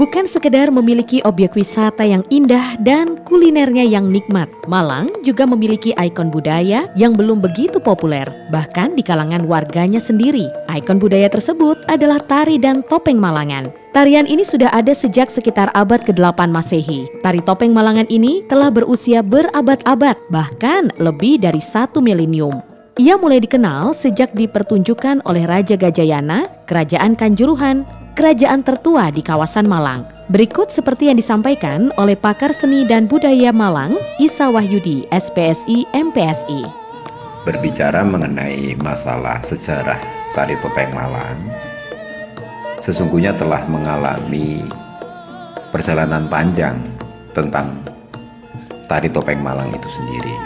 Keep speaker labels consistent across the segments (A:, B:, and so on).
A: Bukan sekedar memiliki objek wisata yang indah dan kulinernya yang nikmat, Malang juga memiliki ikon budaya yang belum begitu populer, bahkan di kalangan warganya sendiri. Ikon budaya tersebut adalah tari dan topeng Malangan. Tarian ini sudah ada sejak sekitar abad ke-8 Masehi. Tari topeng Malangan ini telah berusia berabad-abad, bahkan lebih dari satu milenium. Ia mulai dikenal sejak dipertunjukkan oleh Raja Gajayana, Kerajaan Kanjuruhan, kerajaan tertua di kawasan Malang. Berikut seperti yang disampaikan oleh pakar seni dan budaya Malang, Isa Wahyudi, SPSI MPSI.
B: Berbicara mengenai masalah sejarah tari topeng Malang, sesungguhnya telah mengalami perjalanan panjang tentang tari topeng Malang itu sendiri.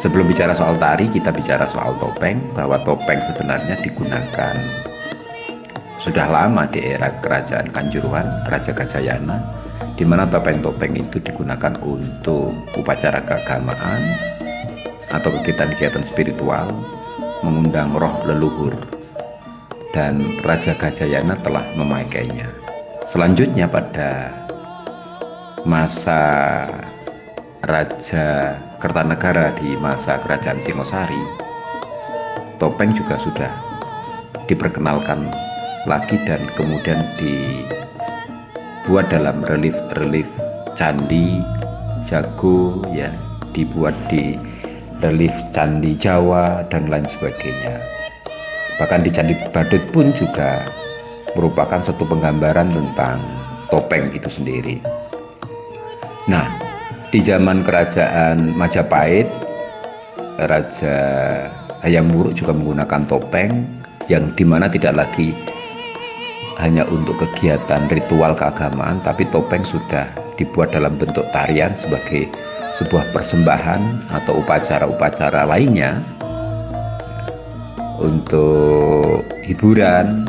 B: Sebelum bicara soal tari, kita bicara soal topeng, bahwa topeng sebenarnya digunakan sudah lama di era kerajaan Kanjuruhan, Raja Gajayana, di mana topeng-topeng itu digunakan untuk upacara keagamaan atau kegiatan-kegiatan spiritual, mengundang roh leluhur, dan Raja Gajayana telah memakainya. Selanjutnya pada masa Raja Kertanegara di masa Kerajaan Singosari, topeng juga sudah diperkenalkan lagi dan kemudian dibuat dalam relief-relief candi jago ya dibuat di relief candi Jawa dan lain sebagainya. Bahkan di candi Badut pun juga merupakan satu penggambaran tentang topeng itu sendiri. Nah di zaman kerajaan Majapahit Raja Hayam Wuruk juga menggunakan topeng yang di mana tidak lagi hanya untuk kegiatan ritual keagamaan, tapi topeng sudah dibuat dalam bentuk tarian sebagai sebuah persembahan atau upacara-upacara lainnya untuk hiburan,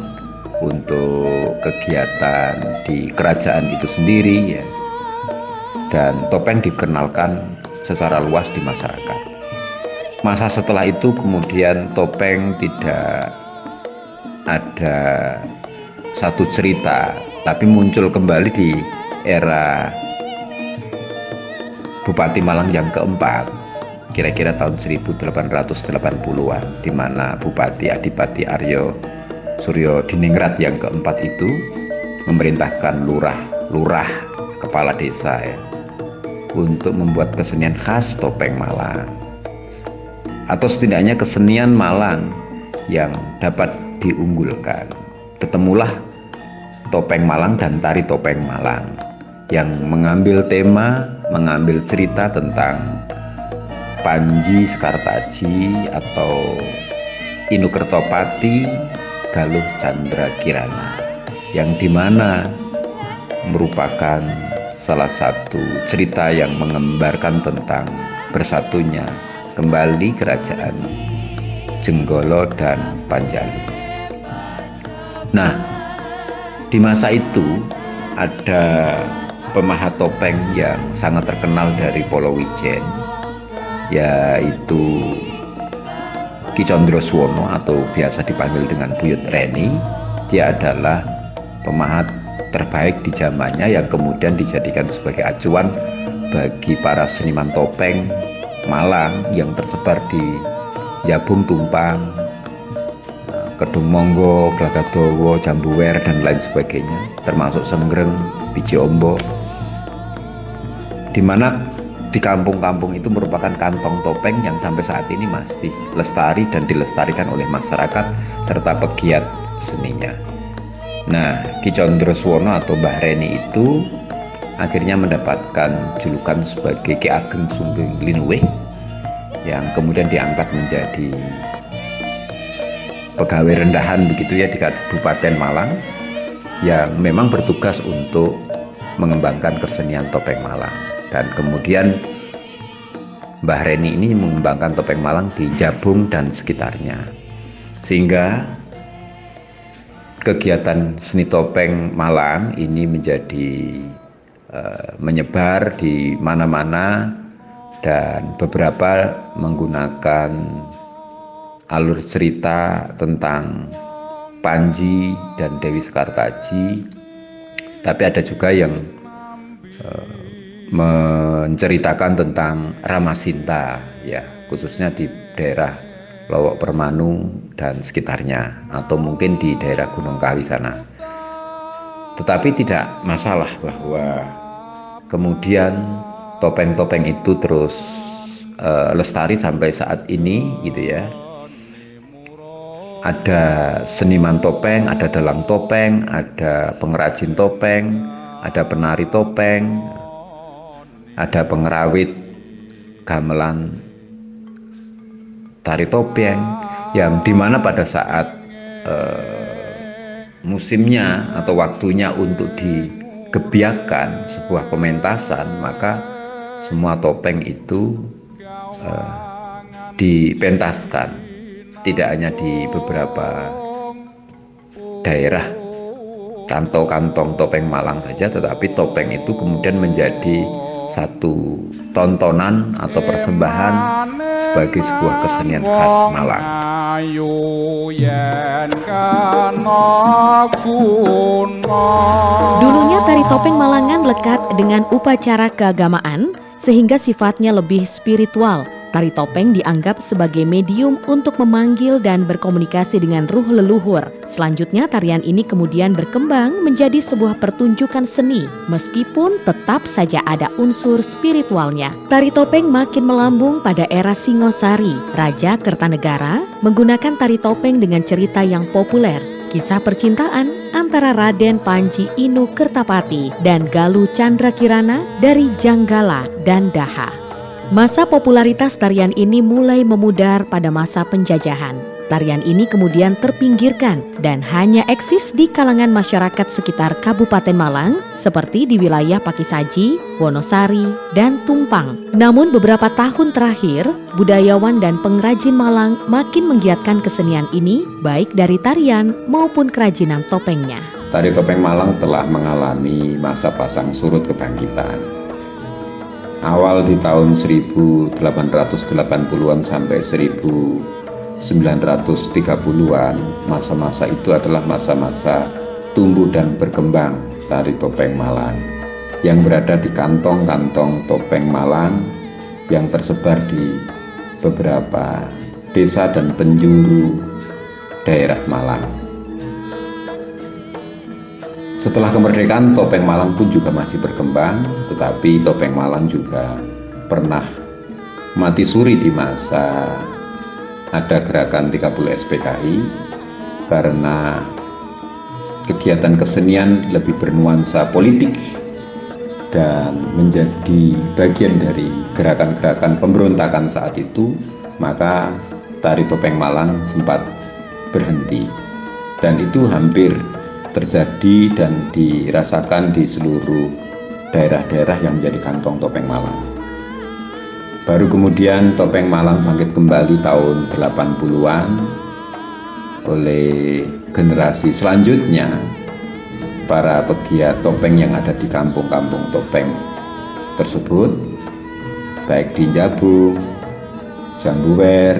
B: untuk kegiatan di kerajaan itu sendiri ya. Dan topeng dikenalkan secara luas di masyarakat. Masa setelah itu kemudian topeng tidak ada satu cerita tapi muncul kembali di era Bupati Malang yang keempat kira-kira tahun 1880-an di mana Bupati Adipati Aryo Suryo Diningrat yang keempat itu memerintahkan lurah lurah kepala desa ya untuk membuat kesenian khas topeng Malang. Atau setidaknya kesenian Malang yang dapat diunggulkan ketemulah topeng Malang dan tari topeng Malang yang mengambil tema, mengambil cerita tentang Panji Sekartaji atau Inukertopati Galuh Chandra Kirana yang di mana merupakan salah satu cerita yang mengembarkan tentang bersatunya kembali kerajaan Jenggolo dan Panjalu. Nah, di masa itu ada pemahat topeng yang sangat terkenal dari Pulau Wijen, yaitu Ki Condro Suwono atau biasa dipanggil dengan Buyut Reni. Dia adalah pemahat terbaik di zamannya yang kemudian dijadikan sebagai acuan bagi para seniman topeng Malang yang tersebar di Jabung Tumpang, Kedung Monggo, Glagadowo, Jambuwer dan lain sebagainya termasuk Senggreng, Biji Ombo di mana di kampung-kampung itu merupakan kantong topeng yang sampai saat ini masih lestari dan dilestarikan oleh masyarakat serta pegiat seninya. Nah, Ki Condro Suwono atau Mbah Reni itu akhirnya mendapatkan julukan sebagai Ki Ageng Sunggung Linuwe yang kemudian diangkat menjadi pegawai rendahan begitu ya di Kabupaten Malang yang memang bertugas untuk mengembangkan kesenian topeng Malang. Dan kemudian Mbah Reni ini mengembangkan topeng Malang di Jabung dan sekitarnya. Sehingga kegiatan seni topeng Malang ini menjadi uh, menyebar di mana-mana dan beberapa menggunakan alur cerita tentang Panji dan Dewi Sekartaji Tapi ada juga yang uh, menceritakan tentang Ramasinta ya, khususnya di daerah Lowok Permanu dan sekitarnya atau mungkin di daerah Gunung Kawi sana. Tetapi tidak masalah bahwa kemudian topeng-topeng itu terus uh, lestari sampai saat ini gitu ya ada seniman topeng, ada dalang topeng, ada pengrajin topeng, ada penari topeng, ada pengerawit gamelan tari topeng yang di mana pada saat uh, musimnya atau waktunya untuk digebiakan sebuah pementasan maka semua topeng itu uh, dipentaskan tidak hanya di beberapa daerah kantong-kantong topeng Malang saja tetapi topeng itu kemudian menjadi satu tontonan atau persembahan sebagai sebuah kesenian khas Malang.
A: Dulunya tari topeng Malangan lekat dengan upacara keagamaan sehingga sifatnya lebih spiritual Tari topeng dianggap sebagai medium untuk memanggil dan berkomunikasi dengan ruh leluhur. Selanjutnya tarian ini kemudian berkembang menjadi sebuah pertunjukan seni meskipun tetap saja ada unsur spiritualnya. Tari topeng makin melambung pada era Singosari. Raja Kertanegara menggunakan tari topeng dengan cerita yang populer kisah percintaan antara Raden Panji Inu Kertapati dan Galuh Chandra Kirana dari Janggala dan Daha. Masa popularitas tarian ini mulai memudar pada masa penjajahan. Tarian ini kemudian terpinggirkan dan hanya eksis di kalangan masyarakat sekitar Kabupaten Malang seperti di wilayah Pakisaji, Wonosari, dan Tumpang. Namun beberapa tahun terakhir, budayawan dan pengrajin Malang makin menggiatkan kesenian ini baik dari tarian maupun kerajinan topengnya.
B: Tari topeng Malang telah mengalami masa pasang surut kebangkitan awal di tahun 1880-an sampai 1930-an masa-masa itu adalah masa-masa tumbuh dan berkembang tari topeng Malang yang berada di kantong-kantong topeng Malang yang tersebar di beberapa desa dan penjuru daerah Malang. Setelah kemerdekaan topeng Malang pun juga masih berkembang, tetapi topeng Malang juga pernah mati suri di masa ada gerakan 30 SPKI karena kegiatan kesenian lebih bernuansa politik dan menjadi bagian dari gerakan-gerakan pemberontakan saat itu, maka tari topeng Malang sempat berhenti. Dan itu hampir terjadi dan dirasakan di seluruh daerah-daerah yang menjadi kantong topeng Malang. Baru kemudian topeng Malang bangkit kembali tahun 80-an oleh generasi selanjutnya para pegiat topeng yang ada di kampung-kampung topeng tersebut baik di Jabung, Jambuwer,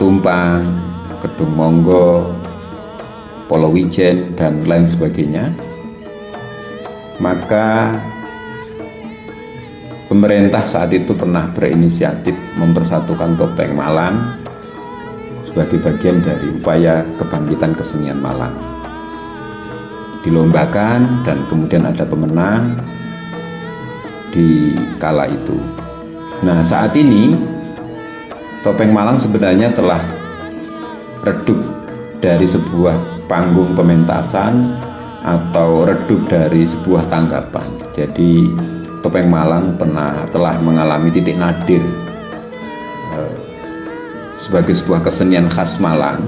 B: Tumpang, Kedung Monggo, Polowijen dan lain sebagainya. Maka pemerintah saat itu pernah berinisiatif mempersatukan topeng Malang sebagai bagian dari upaya kebangkitan kesenian Malang. Dilombakan dan kemudian ada pemenang di kala itu. Nah saat ini topeng Malang sebenarnya telah redup dari sebuah panggung pementasan atau redup dari sebuah tanggapan. Jadi Topeng Malang pernah telah mengalami titik nadir eh, sebagai sebuah kesenian khas Malang.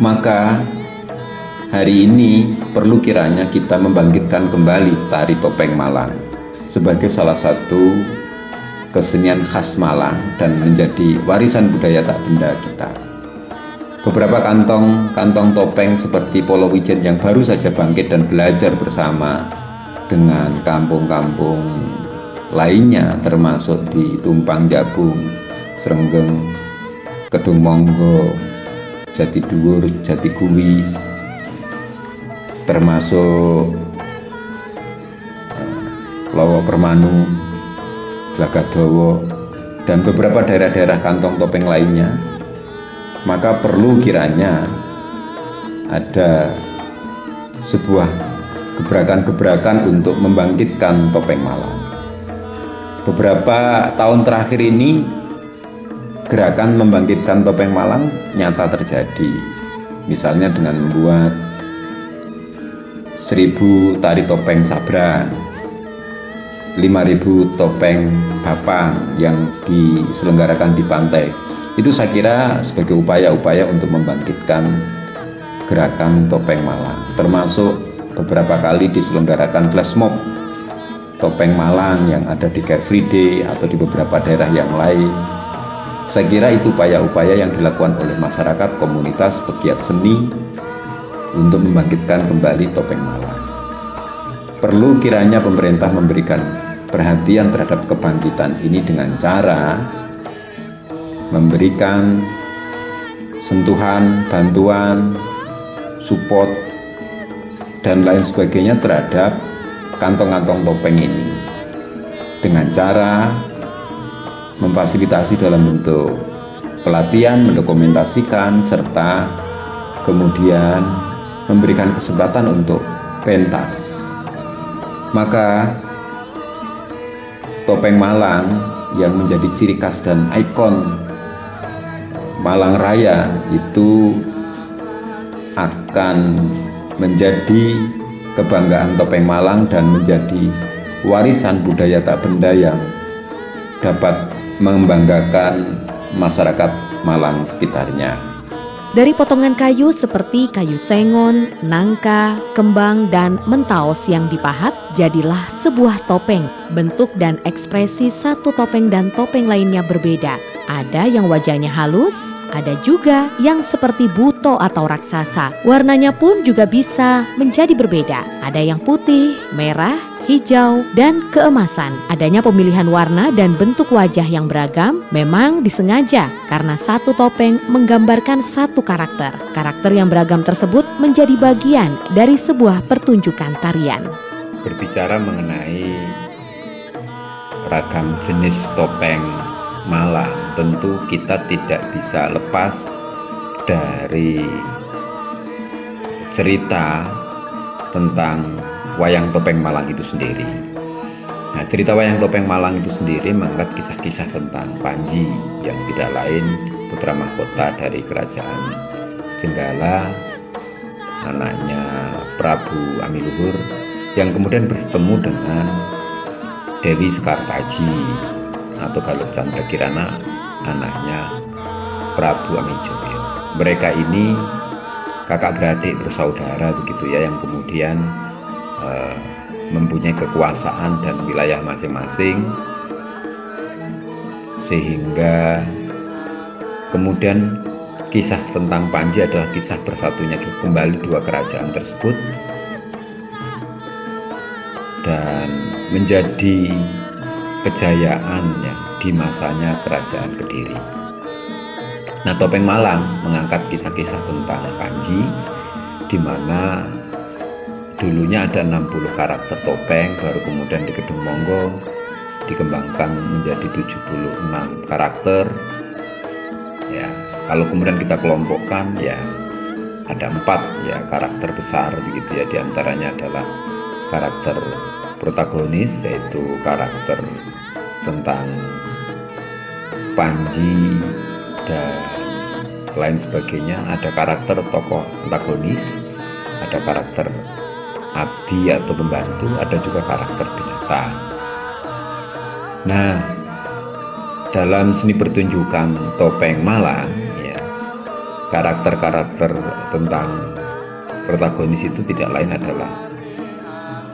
B: Maka hari ini perlu kiranya kita membangkitkan kembali tari topeng Malang sebagai salah satu kesenian khas Malang dan menjadi warisan budaya tak benda kita. Beberapa kantong kantong topeng seperti Polo Wijen yang baru saja bangkit dan belajar bersama dengan kampung-kampung lainnya termasuk di Tumpang Jabung, Serenggeng, Kedung Monggo, Jati Dhuwur, Jati Kuwis, termasuk Lowo Permanu, Glagadowo, dan beberapa daerah-daerah kantong topeng lainnya, maka perlu kiranya ada sebuah gebrakan-gebrakan untuk membangkitkan topeng Malang. Beberapa tahun terakhir ini gerakan membangkitkan topeng Malang nyata terjadi. Misalnya dengan membuat seribu tari topeng sabran 5.000 topeng bapang yang diselenggarakan di pantai. Itu saya kira sebagai upaya-upaya untuk membangkitkan gerakan topeng Malang, termasuk beberapa kali diselenggarakan flash mob topeng Malang yang ada di Car Free Day atau di beberapa daerah yang lain. Saya kira itu upaya-upaya yang dilakukan oleh masyarakat, komunitas, pegiat seni untuk membangkitkan kembali topeng Malang. Perlu kiranya pemerintah memberikan perhatian terhadap kebangkitan ini dengan cara memberikan sentuhan, bantuan, support, dan lain sebagainya terhadap kantong-kantong topeng ini dengan cara memfasilitasi dalam bentuk pelatihan, mendokumentasikan, serta kemudian memberikan kesempatan untuk pentas. Maka topeng Malang yang menjadi ciri khas dan ikon Malang Raya itu akan menjadi kebanggaan topeng Malang dan menjadi warisan budaya tak benda yang dapat membanggakan masyarakat Malang sekitarnya.
A: Dari potongan kayu seperti kayu sengon, nangka, kembang, dan mentaos yang dipahat, jadilah sebuah topeng. Bentuk dan ekspresi satu topeng dan topeng lainnya berbeda. Ada yang wajahnya halus, ada juga yang seperti buto atau raksasa. Warnanya pun juga bisa menjadi berbeda. Ada yang putih, merah, hijau, dan keemasan. Adanya pemilihan warna dan bentuk wajah yang beragam memang disengaja karena satu topeng menggambarkan satu karakter. Karakter yang beragam tersebut menjadi bagian dari sebuah pertunjukan tarian.
B: Berbicara mengenai ragam jenis topeng Malang, tentu kita tidak bisa lepas dari cerita tentang wayang topeng Malang itu sendiri. Nah, cerita wayang topeng Malang itu sendiri mengangkat kisah-kisah tentang Panji yang tidak lain putra mahkota dari kerajaan Jenggala, anaknya Prabu Amiluhur yang kemudian bertemu dengan Dewi Sekartaji atau Galuh Chandra Kirana, anaknya Prabu Amijoyo. Mereka ini kakak beradik bersaudara begitu ya yang kemudian Eh, mempunyai kekuasaan dan wilayah masing-masing sehingga kemudian kisah tentang Panji adalah kisah bersatunya kembali dua kerajaan tersebut dan menjadi kejayaannya di masanya kerajaan Kediri. Nah, Topeng Malang mengangkat kisah-kisah tentang Panji di mana dulunya ada 60 karakter topeng baru kemudian di Kedung Monggo dikembangkan menjadi 76 karakter ya kalau kemudian kita kelompokkan ya ada empat ya karakter besar begitu ya di antaranya adalah karakter protagonis yaitu karakter tentang Panji dan lain sebagainya ada karakter tokoh antagonis ada karakter abdi atau pembantu, ada juga karakter binatang. Nah, dalam seni pertunjukan topeng Malang, ya, karakter-karakter tentang protagonis itu tidak lain adalah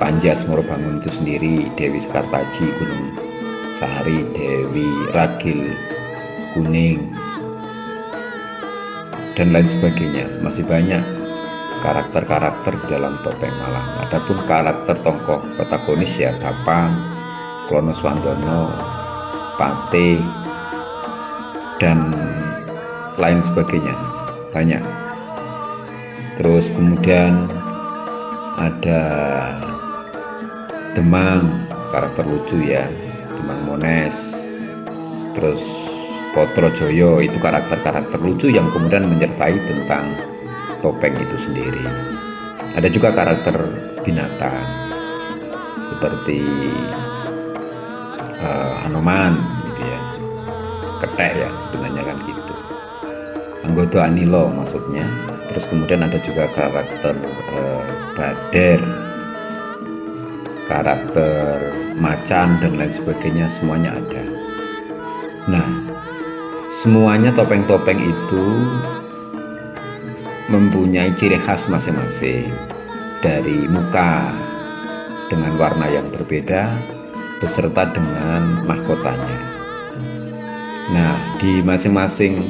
B: Panji Asmorobangun itu sendiri, Dewi Sekartaji, Gunung Sahari, Dewi Ragil, Kuning, dan lain sebagainya. Masih banyak karakter-karakter dalam topeng Malang. Adapun karakter tokoh protagonis ya Bapang, Klono Swandono, Pate, dan lain sebagainya banyak. Terus kemudian ada Demang karakter lucu ya Demang Mones. Terus Potro Joyo itu karakter-karakter lucu yang kemudian menyertai tentang topeng itu sendiri. Ada juga karakter binatang seperti uh, Anoman gitu ya. Ketek ya sebenarnya kan gitu. Anggota Anilo maksudnya. Terus kemudian ada juga karakter uh, Bader karakter macan dan lain sebagainya semuanya ada nah semuanya topeng-topeng itu mempunyai ciri khas masing-masing dari muka dengan warna yang berbeda beserta dengan mahkotanya. Nah, di masing-masing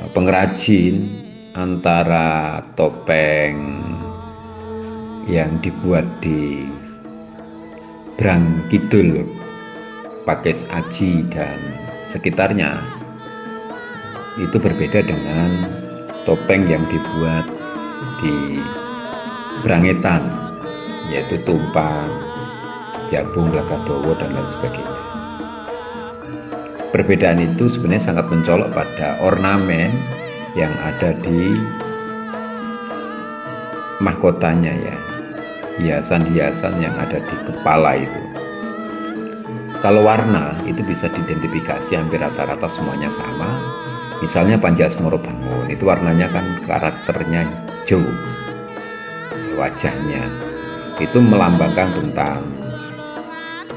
B: uh, pengrajin antara topeng yang dibuat di Brang Kidul, Pakis Aji dan sekitarnya itu berbeda dengan topeng yang dibuat di Brangetan yaitu tumpang, jabung, lagadowo dan lain sebagainya. Perbedaan itu sebenarnya sangat mencolok pada ornamen yang ada di mahkotanya ya hiasan-hiasan yang ada di kepala itu. Kalau warna itu bisa diidentifikasi hampir rata-rata semuanya sama. Misalnya Asmoro Bangun itu warnanya kan karakternya hijau. Wajahnya itu melambangkan tentang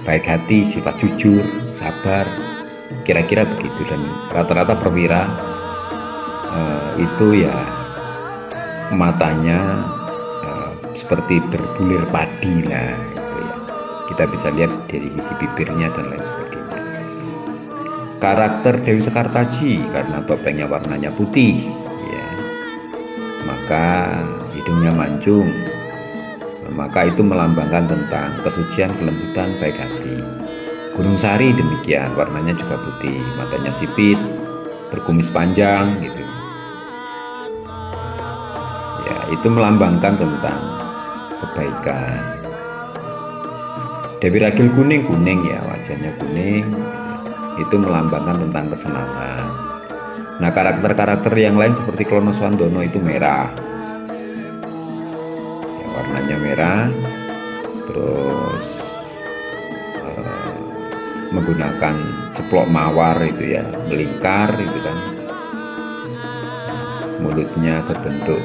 B: baik hati, sifat jujur, sabar, kira-kira begitu dan rata-rata perwira uh, itu ya matanya seperti berbulir padi lah gitu ya. Kita bisa lihat dari isi bibirnya dan lain sebagainya. Karakter Dewi Sekartaji karena topengnya warnanya putih ya. Maka hidungnya mancung. Maka itu melambangkan tentang kesucian, kelembutan, baik hati. Gunung Sari demikian, warnanya juga putih, matanya sipit, berkumis panjang gitu. Ya, itu melambangkan tentang kebaikan. Dewi Ragil kuning kuning ya wajahnya kuning. Itu melambangkan tentang kesenangan. Nah karakter-karakter yang lain seperti Klono Swandono itu merah. Ya, warnanya merah. Terus uh, menggunakan ceplok mawar itu ya melingkar itu kan. Mulutnya berbentuk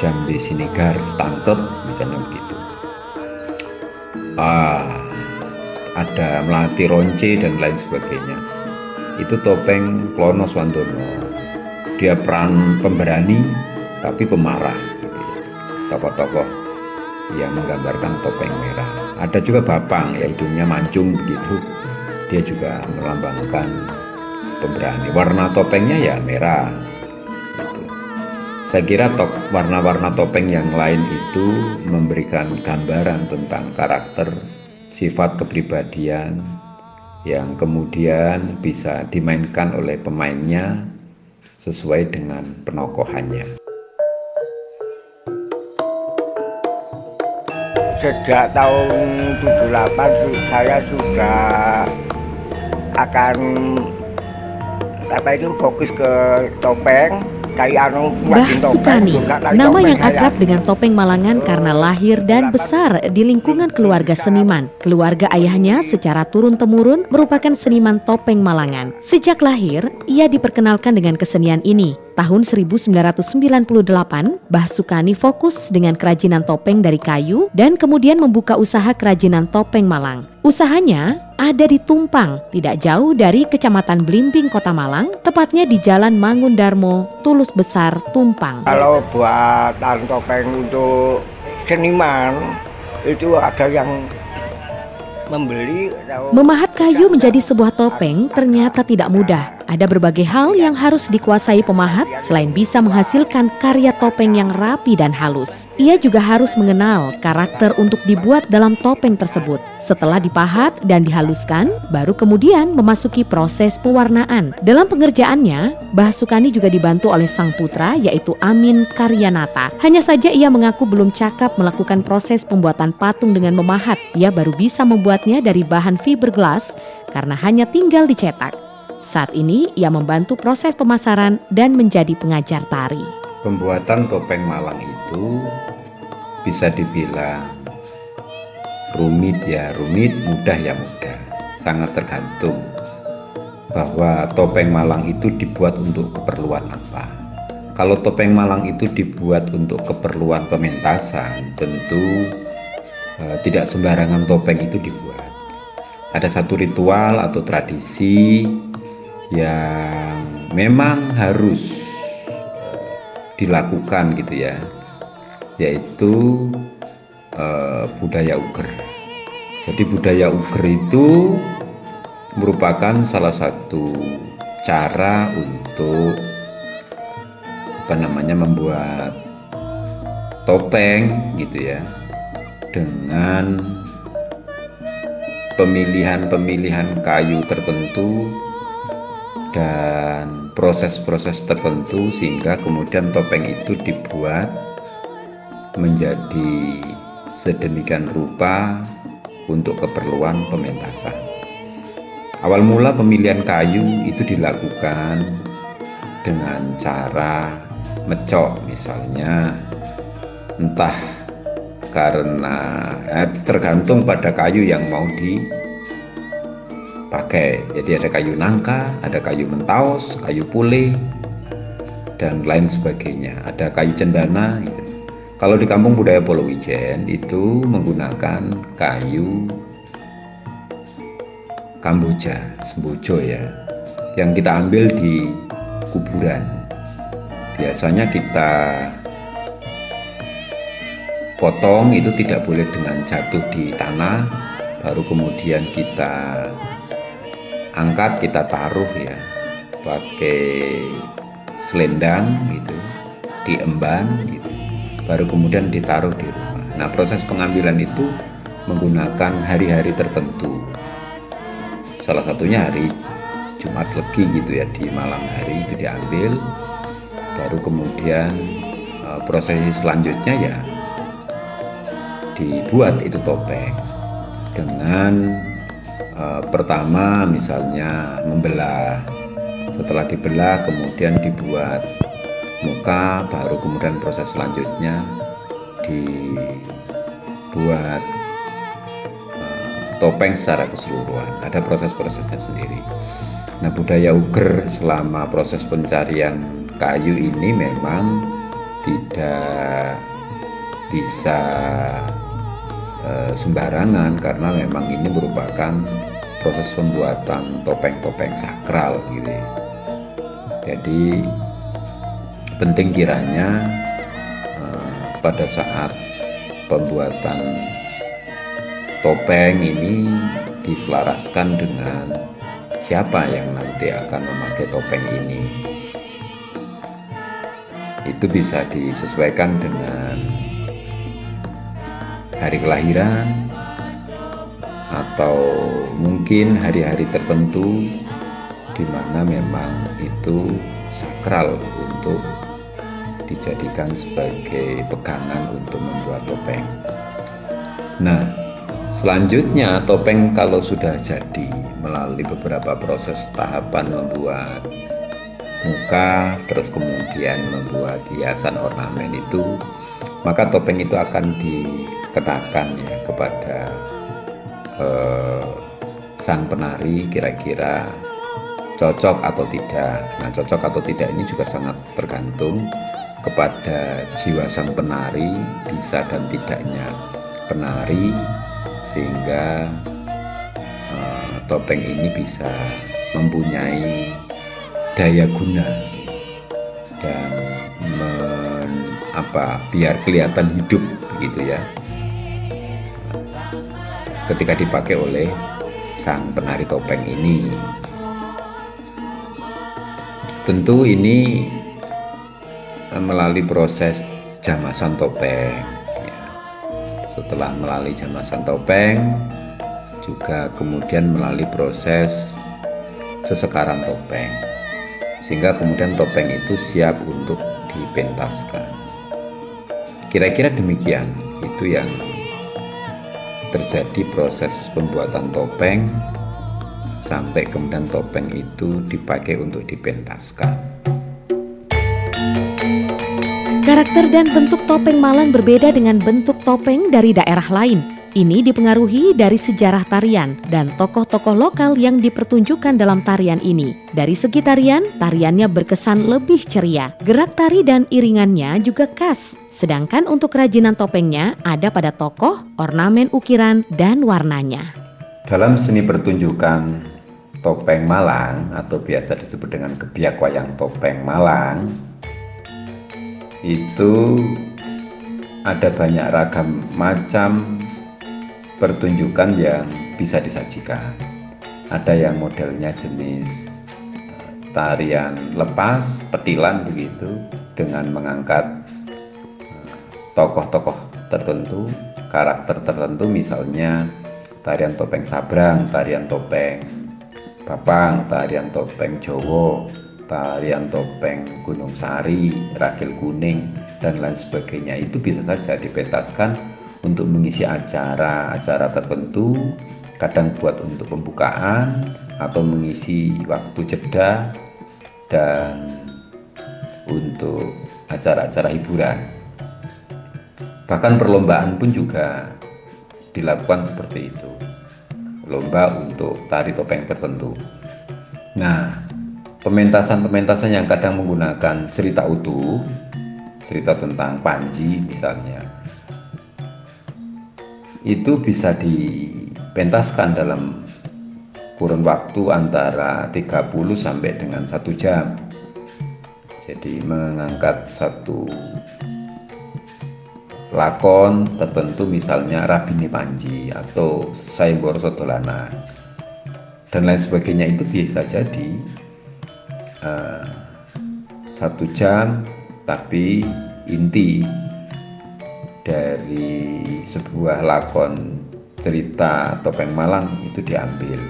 B: jambi sinigar stangkep misalnya begitu ah, ada melati ronce dan lain sebagainya. Itu topeng Klono Swandono. Dia peran pemberani tapi pemarah gitu ya. tokoh-tokoh yang menggambarkan topeng merah. Ada juga Bapang ya hidungnya mancung begitu. Dia juga melambangkan pemberani. Warna topengnya ya merah saya kira top, warna-warna topeng yang lain itu memberikan gambaran tentang karakter, sifat kepribadian yang kemudian bisa dimainkan oleh pemainnya sesuai dengan penokohannya.
C: Sejak tahun 78 saya sudah akan apa itu fokus ke topeng
A: Mbah Sukani, nama yang akrab dengan topeng Malangan karena lahir dan besar di lingkungan keluarga seniman. Keluarga ayahnya secara turun-temurun merupakan seniman topeng Malangan. Sejak lahir, ia diperkenalkan dengan kesenian ini. Tahun 1998, Mbah Sukani fokus dengan kerajinan topeng dari kayu dan kemudian membuka usaha kerajinan topeng Malang. Usahanya ada di Tumpang, tidak jauh dari Kecamatan Blimbing, Kota Malang, tepatnya di Jalan Mangundarmo, Tulus Besar, Tumpang.
C: Kalau buat topeng untuk seniman, itu ada yang membeli.
A: Memahat kayu menjadi sebuah topeng ternyata tidak mudah. Ada berbagai hal yang harus dikuasai pemahat selain bisa menghasilkan karya topeng yang rapi dan halus. Ia juga harus mengenal karakter untuk dibuat dalam topeng tersebut. Setelah dipahat dan dihaluskan, baru kemudian memasuki proses pewarnaan. Dalam pengerjaannya, Mbah Sukani juga dibantu oleh sang putra yaitu Amin Karyanata. Hanya saja ia mengaku belum cakap melakukan proses pembuatan patung dengan memahat. Ia baru bisa membuatnya dari bahan fiberglass karena hanya tinggal dicetak. Saat ini ia membantu proses pemasaran dan menjadi pengajar tari.
B: Pembuatan topeng Malang itu bisa dibilang rumit ya rumit, mudah ya mudah. Sangat tergantung bahwa topeng Malang itu dibuat untuk keperluan apa. Kalau topeng Malang itu dibuat untuk keperluan pementasan, tentu tidak sembarangan topeng itu dibuat. Ada satu ritual atau tradisi yang memang harus eh, dilakukan gitu ya, yaitu eh, budaya Uger. Jadi budaya Uger itu merupakan salah satu cara untuk apa namanya membuat topeng gitu ya dengan pemilihan-pemilihan kayu tertentu dan proses-proses tertentu sehingga kemudian topeng itu dibuat menjadi sedemikian rupa untuk keperluan pementasan. Awal mula pemilihan kayu itu dilakukan dengan cara mecok misalnya entah karena eh, tergantung pada kayu yang mau dipakai jadi ada kayu nangka ada kayu mentaus kayu pulih dan lain sebagainya ada kayu cendana gitu. kalau di kampung budaya Polowijen itu menggunakan kayu Kamboja, Sembojo ya, yang kita ambil di kuburan. Biasanya kita potong itu tidak boleh dengan jatuh di tanah, baru kemudian kita angkat, kita taruh ya, pakai selendang gitu, diemban gitu, baru kemudian ditaruh di rumah. Nah proses pengambilan itu menggunakan hari-hari tertentu salah satunya hari Jumat Legi gitu ya di malam hari itu diambil baru kemudian uh, prosesi selanjutnya ya dibuat itu topeng dengan uh, pertama misalnya membelah setelah dibelah kemudian dibuat muka baru kemudian proses selanjutnya dibuat topeng secara keseluruhan. Ada proses-prosesnya sendiri. Nah, budaya Uger selama proses pencarian kayu ini memang tidak bisa e, sembarangan karena memang ini merupakan proses pembuatan topeng-topeng sakral gitu. Jadi penting kiranya e, pada saat pembuatan topeng ini diselaraskan dengan siapa yang nanti akan memakai topeng ini. Itu bisa disesuaikan dengan hari kelahiran atau mungkin hari-hari tertentu di mana memang itu sakral untuk dijadikan sebagai pegangan untuk membuat topeng. Nah, Selanjutnya, topeng kalau sudah jadi melalui beberapa proses tahapan membuat muka, terus kemudian membuat hiasan ornamen itu, maka topeng itu akan dikenakan ya kepada eh, sang penari kira-kira cocok atau tidak. Nah, cocok atau tidak ini juga sangat tergantung kepada jiwa sang penari, bisa dan tidaknya penari sehingga uh, topeng ini bisa mempunyai daya guna dan men, apa biar kelihatan hidup begitu ya ketika dipakai oleh sang penari topeng ini tentu ini eh, melalui proses jamasan topeng ya. setelah melalui jamasan topeng juga kemudian melalui proses sesekaran topeng sehingga kemudian topeng itu siap untuk dipentaskan kira-kira demikian itu yang terjadi proses pembuatan topeng sampai kemudian topeng itu dipakai untuk dipentaskan
A: Karakter dan bentuk topeng Malang berbeda dengan bentuk topeng dari daerah lain. Ini dipengaruhi dari sejarah tarian dan tokoh-tokoh lokal yang dipertunjukkan dalam tarian ini. Dari segi tarian, tariannya berkesan lebih ceria. Gerak tari dan iringannya juga khas. Sedangkan untuk kerajinan topengnya ada pada tokoh, ornamen ukiran, dan warnanya.
B: Dalam seni pertunjukan topeng Malang atau biasa disebut dengan kebiak wayang topeng Malang, itu ada banyak ragam macam pertunjukan yang bisa disajikan. Ada yang modelnya jenis tarian lepas, petilan begitu dengan mengangkat eh, tokoh-tokoh tertentu, karakter tertentu misalnya tarian topeng sabrang, tarian topeng bapang, tarian topeng Jowo, tarian topeng Gunung Sari, Rakil Kuning, dan lain sebagainya itu bisa saja dipentaskan untuk mengisi acara-acara tertentu, kadang buat untuk pembukaan atau mengisi waktu jeda dan untuk acara-acara hiburan. Bahkan perlombaan pun juga dilakukan seperti itu. Lomba untuk tari topeng tertentu. Nah, pementasan-pementasan yang kadang menggunakan cerita utuh, cerita tentang Panji misalnya, itu bisa dipentaskan dalam kurun waktu antara 30 sampai dengan satu jam. Jadi mengangkat satu lakon tertentu misalnya Rabini Panji atau Saimbor Sodolana dan lain sebagainya itu bisa jadi uh, satu jam tapi inti dari sebuah lakon cerita topeng Malang itu diambil.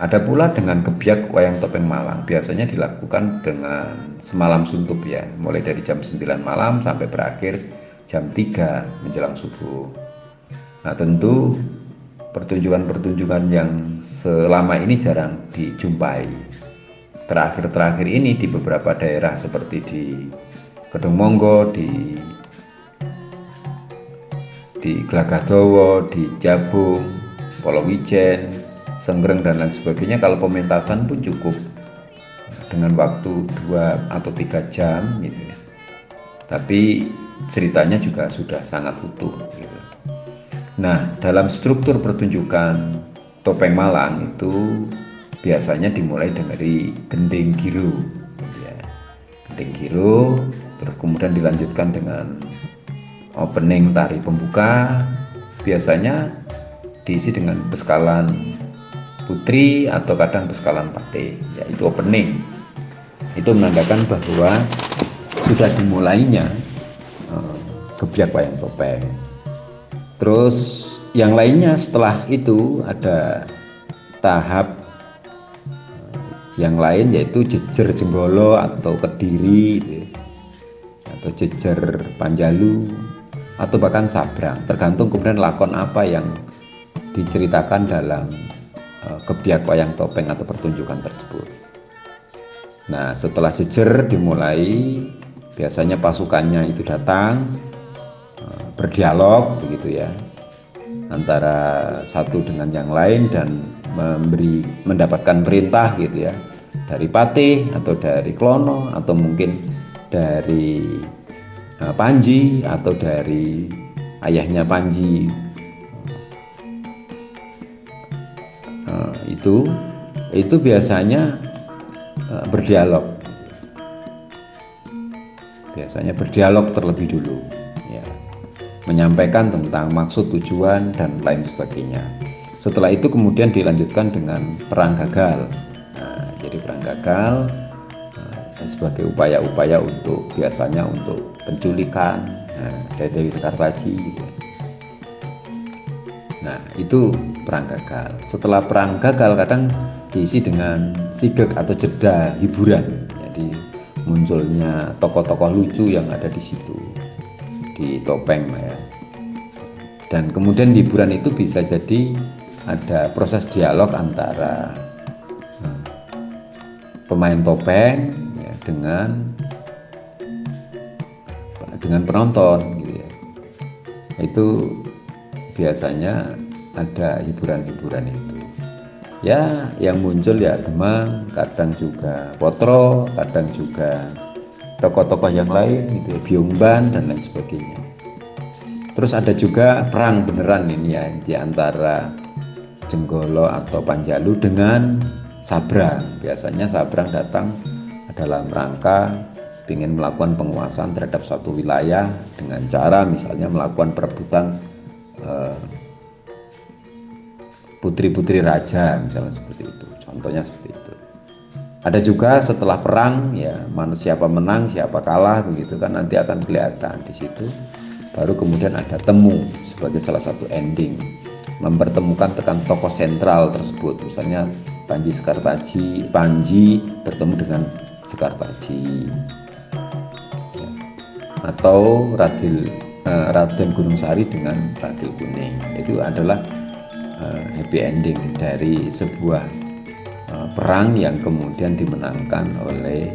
B: Ada pula dengan kebiak wayang topeng Malang, biasanya dilakukan dengan semalam suntup ya, mulai dari jam 9 malam sampai berakhir jam 3 menjelang subuh. Nah tentu pertunjukan-pertunjukan yang selama ini jarang dijumpai terakhir-terakhir ini di beberapa daerah seperti di Kedung Monggo, di di Glagadowo, di Jabung, Polowijen, Senggreng dan lain sebagainya kalau pementasan pun cukup dengan waktu dua atau tiga jam gitu. Tapi ceritanya juga sudah sangat utuh gitu. Nah, dalam struktur pertunjukan topeng Malang itu biasanya dimulai dari gending giru ya. gending giru terus kemudian dilanjutkan dengan opening tari pembuka biasanya diisi dengan peskalan putri atau kadang peskalan pate yaitu opening. Itu menandakan bahwa sudah dimulainya uh, kebiak wayang topeng. Terus yang lainnya setelah itu ada tahap yang lain yaitu jejer jenggolo atau kediri atau jejer panjalu atau bahkan sabrang. Tergantung kemudian lakon apa yang diceritakan dalam uh, kebiak wayang topeng atau pertunjukan tersebut. Nah setelah jejer dimulai biasanya pasukannya itu datang uh, berdialog begitu ya antara satu dengan yang lain dan memberi mendapatkan perintah gitu ya dari Patih atau dari Klono atau mungkin dari Panji atau dari ayahnya Panji. Uh, itu itu biasanya uh, berdialog. Biasanya berdialog terlebih dulu ya. Menyampaikan tentang maksud tujuan dan lain sebagainya. Setelah itu kemudian dilanjutkan dengan perang gagal. Nah, jadi perang gagal sebagai upaya-upaya untuk biasanya untuk penculikan nah, saya Dewi Sekartaji gitu. nah itu perang gagal. Setelah perang gagal kadang diisi dengan sigek atau jeda hiburan. Jadi munculnya tokoh-tokoh lucu yang ada di situ di topeng ya. Dan kemudian hiburan itu bisa jadi ada proses dialog antara hmm, pemain topeng dengan dengan penonton gitu ya. Itu biasanya ada hiburan-hiburan itu. Ya, yang muncul ya demang, kadang juga potro, kadang juga tokoh-tokoh yang lain gitu ya, biungban dan lain sebagainya. Terus ada juga perang beneran ini ya di antara Jenggolo atau Panjalu dengan Sabrang. Biasanya Sabrang datang dalam rangka ingin melakukan penguasaan terhadap suatu wilayah dengan cara misalnya melakukan perebutan eh, putri-putri raja misalnya seperti itu. Contohnya seperti itu. Ada juga setelah perang ya mana siapa menang siapa kalah begitu kan nanti akan kelihatan di situ. Baru kemudian ada temu sebagai salah satu ending mempertemukan tekan tokoh sentral tersebut misalnya Panji Sekartaji Panji bertemu dengan Sekartaji ya. atau Radil uh, Raden Gunung Sari dengan Radil Kuning itu adalah uh, happy ending dari sebuah uh, perang yang kemudian dimenangkan oleh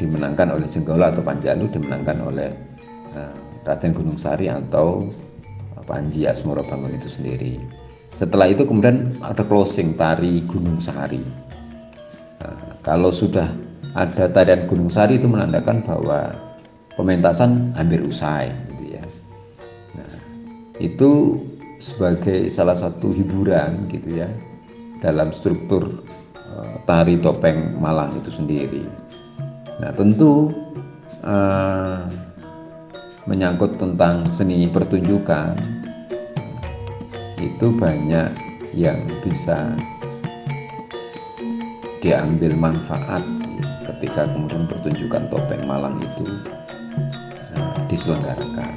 B: dimenangkan oleh Jenggala atau Panjalu dimenangkan oleh Raden Gunung Sari atau Panji Asmoro Bangun itu sendiri. Setelah itu kemudian ada closing tari Gunung Sari. Kalau sudah ada tarian Gunung Sari itu menandakan bahwa pementasan hampir usai, gitu ya. Nah, itu sebagai salah satu hiburan gitu ya dalam struktur uh, tari topeng Malang itu sendiri. Nah tentu uh, menyangkut tentang seni pertunjukan itu banyak yang bisa diambil manfaat ketika kemudian pertunjukan topeng Malang itu uh, diselenggarakan.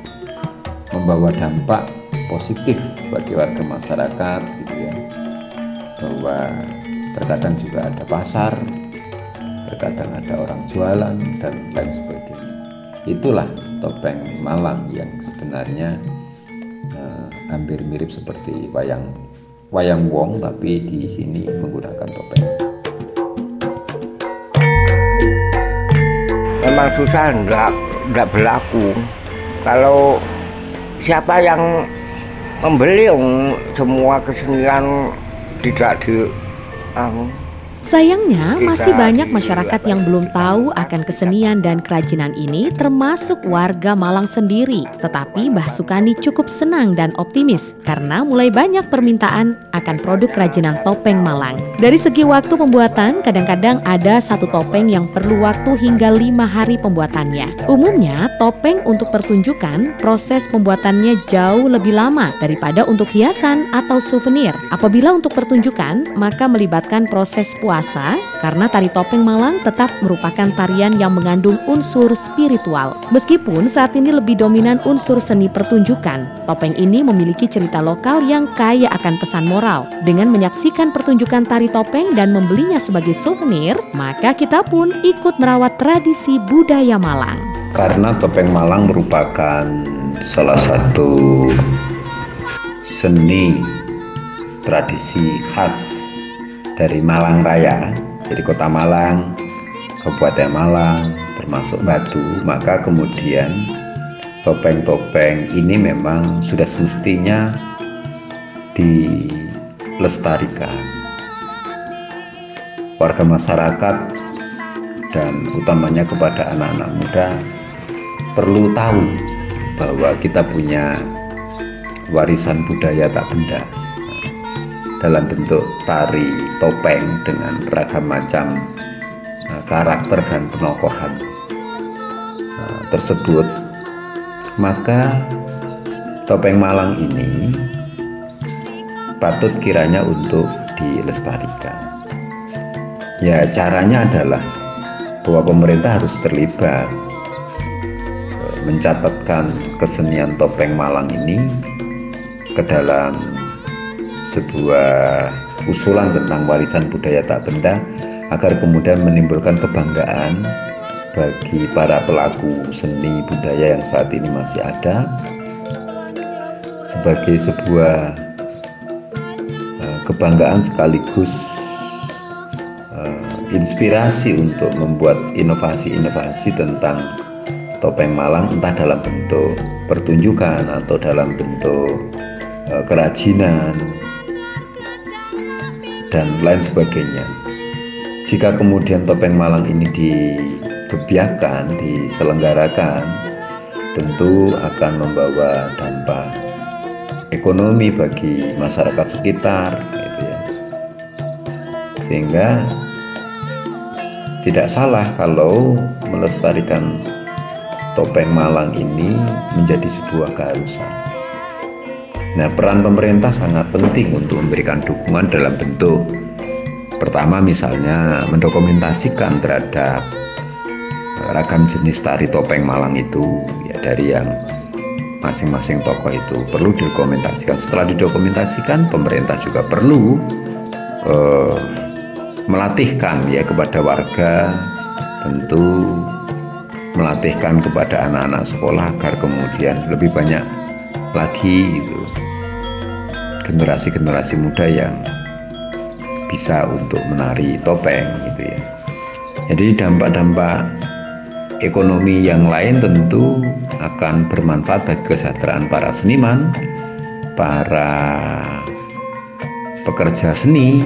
B: Membawa dampak positif bagi warga masyarakat gitu ya. Bahwa terkadang juga ada pasar terkadang ada orang jualan dan lain sebagainya. Itulah topeng Malang yang sebenarnya uh, hampir mirip seperti wayang wayang wong tapi di sini
C: Memang susah enggak enggak berlaku. Kalau siapa yang membeli semua kesenian tidak di um,
A: Sayangnya, masih banyak masyarakat yang belum tahu akan kesenian dan kerajinan ini, termasuk warga Malang sendiri. Tetapi Mbah Sukani cukup senang dan optimis karena mulai banyak permintaan akan produk kerajinan topeng Malang. Dari segi waktu pembuatan, kadang-kadang ada satu topeng yang perlu waktu hingga lima hari pembuatannya. Umumnya, topeng untuk pertunjukan, proses pembuatannya jauh lebih lama daripada untuk hiasan atau souvenir. Apabila untuk pertunjukan, maka melibatkan proses puasa puasa karena tari topeng Malang tetap merupakan tarian yang mengandung unsur spiritual. Meskipun saat ini lebih dominan unsur seni pertunjukan, topeng ini memiliki cerita lokal yang kaya akan pesan moral. Dengan menyaksikan pertunjukan tari topeng dan membelinya sebagai souvenir, maka kita pun ikut merawat tradisi budaya Malang.
B: Karena topeng Malang merupakan salah satu seni tradisi khas dari Malang Raya, jadi kota Malang, Kabupaten Malang, termasuk Batu, maka kemudian topeng-topeng ini memang sudah semestinya dilestarikan. Warga masyarakat dan utamanya kepada anak-anak muda perlu tahu bahwa kita punya warisan budaya tak benda dalam bentuk tari topeng dengan beragam macam uh, karakter dan penokohan uh, tersebut maka topeng Malang ini patut kiranya untuk dilestarikan. Ya caranya adalah bahwa pemerintah harus terlibat eh, mencatatkan kesenian topeng Malang ini ke dalam sebuah usulan tentang warisan budaya tak benda agar kemudian menimbulkan kebanggaan bagi para pelaku seni budaya yang saat ini masih ada sebagai sebuah uh, kebanggaan sekaligus uh, inspirasi untuk membuat inovasi-inovasi tentang topeng Malang entah dalam bentuk pertunjukan atau dalam bentuk uh, kerajinan dan lain sebagainya. Jika kemudian topeng Malang ini digebiakan, diselenggarakan, tentu akan membawa dampak ekonomi bagi masyarakat sekitar, gitu ya. Sehingga tidak salah kalau melestarikan topeng Malang ini menjadi sebuah keharusan. Nah, peran pemerintah sangat penting untuk memberikan dukungan dalam bentuk pertama misalnya mendokumentasikan terhadap ragam jenis tari topeng Malang itu ya dari yang masing-masing tokoh itu perlu didokumentasikan. Setelah didokumentasikan, pemerintah juga perlu uh, melatihkan ya kepada warga, tentu melatihkan kepada anak-anak sekolah agar kemudian lebih banyak lagi gitu generasi-generasi muda yang bisa untuk menari topeng gitu ya. Jadi dampak-dampak ekonomi yang lain tentu akan bermanfaat bagi kesejahteraan para seniman, para pekerja seni,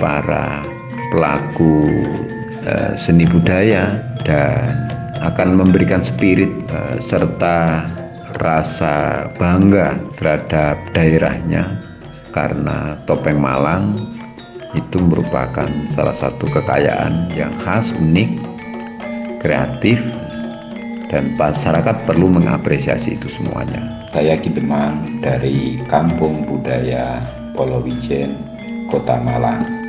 B: para pelaku eh, seni budaya dan akan memberikan spirit eh, serta rasa bangga terhadap daerahnya karena topeng Malang itu merupakan salah satu kekayaan yang khas, unik, kreatif, dan masyarakat perlu mengapresiasi itu semuanya.
D: Saya Ki Demang dari Kampung Budaya Polowijen, Kota Malang.